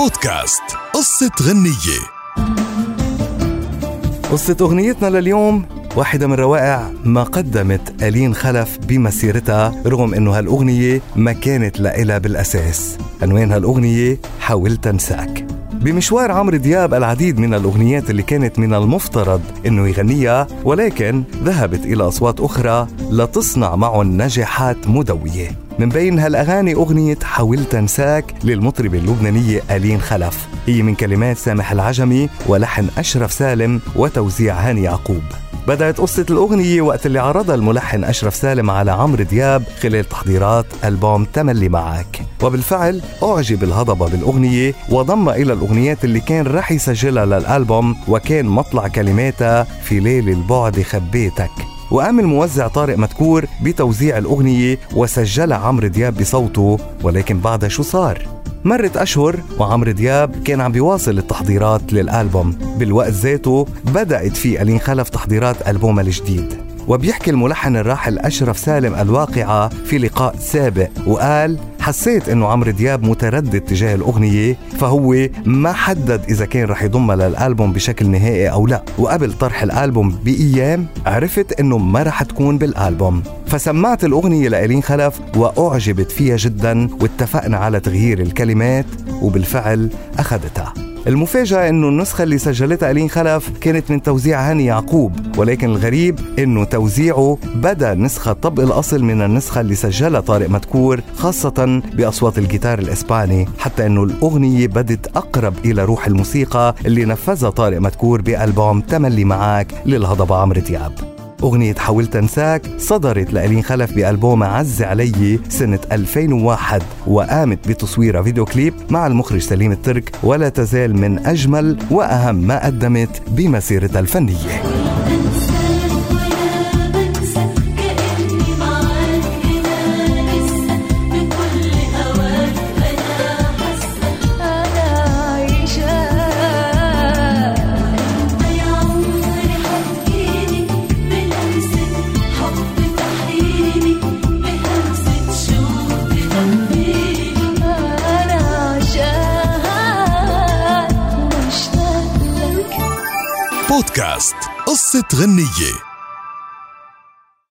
بودكاست قصة غنية. قصة أغنيتنا لليوم واحدة من روائع ما قدمت ألين خلف بمسيرتها رغم أنه هالأغنية ما كانت لإلها بالأساس. عنوان هالأغنية حاولت أنساك بمشوار عمرو دياب العديد من الأغنيات اللي كانت من المفترض أنه يغنيها ولكن ذهبت إلى أصوات أخرى لتصنع معه نجاحات مدوية. من بين هالأغاني أغنية حاولت أنساك للمطربة اللبنانية ألين خلف. هي من كلمات سامح العجمي ولحن أشرف سالم وتوزيع هاني يعقوب. بدأت قصة الأغنية وقت اللي عرضها الملحن أشرف سالم على عمرو دياب خلال تحضيرات ألبوم تملي معك. وبالفعل أعجب الهضبة بالأغنية وضمها إلى الأغنيات اللي كان رح يسجلها للألبوم وكان مطلع كلماتها في ليل البعد خبيتك. وقام الموزع طارق مدكور بتوزيع الأغنية وسجلها عمرو دياب بصوته ولكن بعدها شو صار؟ مرت أشهر وعمرو دياب كان عم بيواصل التحضيرات للألبوم بالوقت ذاته بدأت في ألين خلف تحضيرات ألبومها الجديد وبيحكي الملحن الراحل أشرف سالم الواقعة في لقاء سابق وقال حسيت إنه عمرو دياب متردد تجاه الأغنية فهو ما حدد إذا كان رح يضمها للألبوم بشكل نهائي أو لا. وقبل طرح الألبوم بأيام عرفت إنه ما رح تكون بالألبوم. فسمعت الأغنية لإلين خلف وأعجبت فيها جدا واتفقنا على تغيير الكلمات وبالفعل أخذتها. المفاجأة إنه النسخة اللي سجلتها ألين خلف كانت من توزيع هاني يعقوب ولكن الغريب إنه توزيعه بدا نسخة طبق الأصل من النسخة اللي سجلها طارق مدكور خاصة بأصوات الجيتار الإسباني حتى إنه الأغنية بدت أقرب إلى روح الموسيقى اللي نفذها طارق مدكور بألبوم تملي معك للهضبة عمرو دياب. أغنية حاولت أنساك صدرت لألين خلف بألبوم عز علي سنة 2001 وقامت بتصويرها فيديو كليب مع المخرج سليم الترك ولا تزال من أجمل وأهم ما قدمت بمسيرتها الفنية. بودكاست قصة غنية.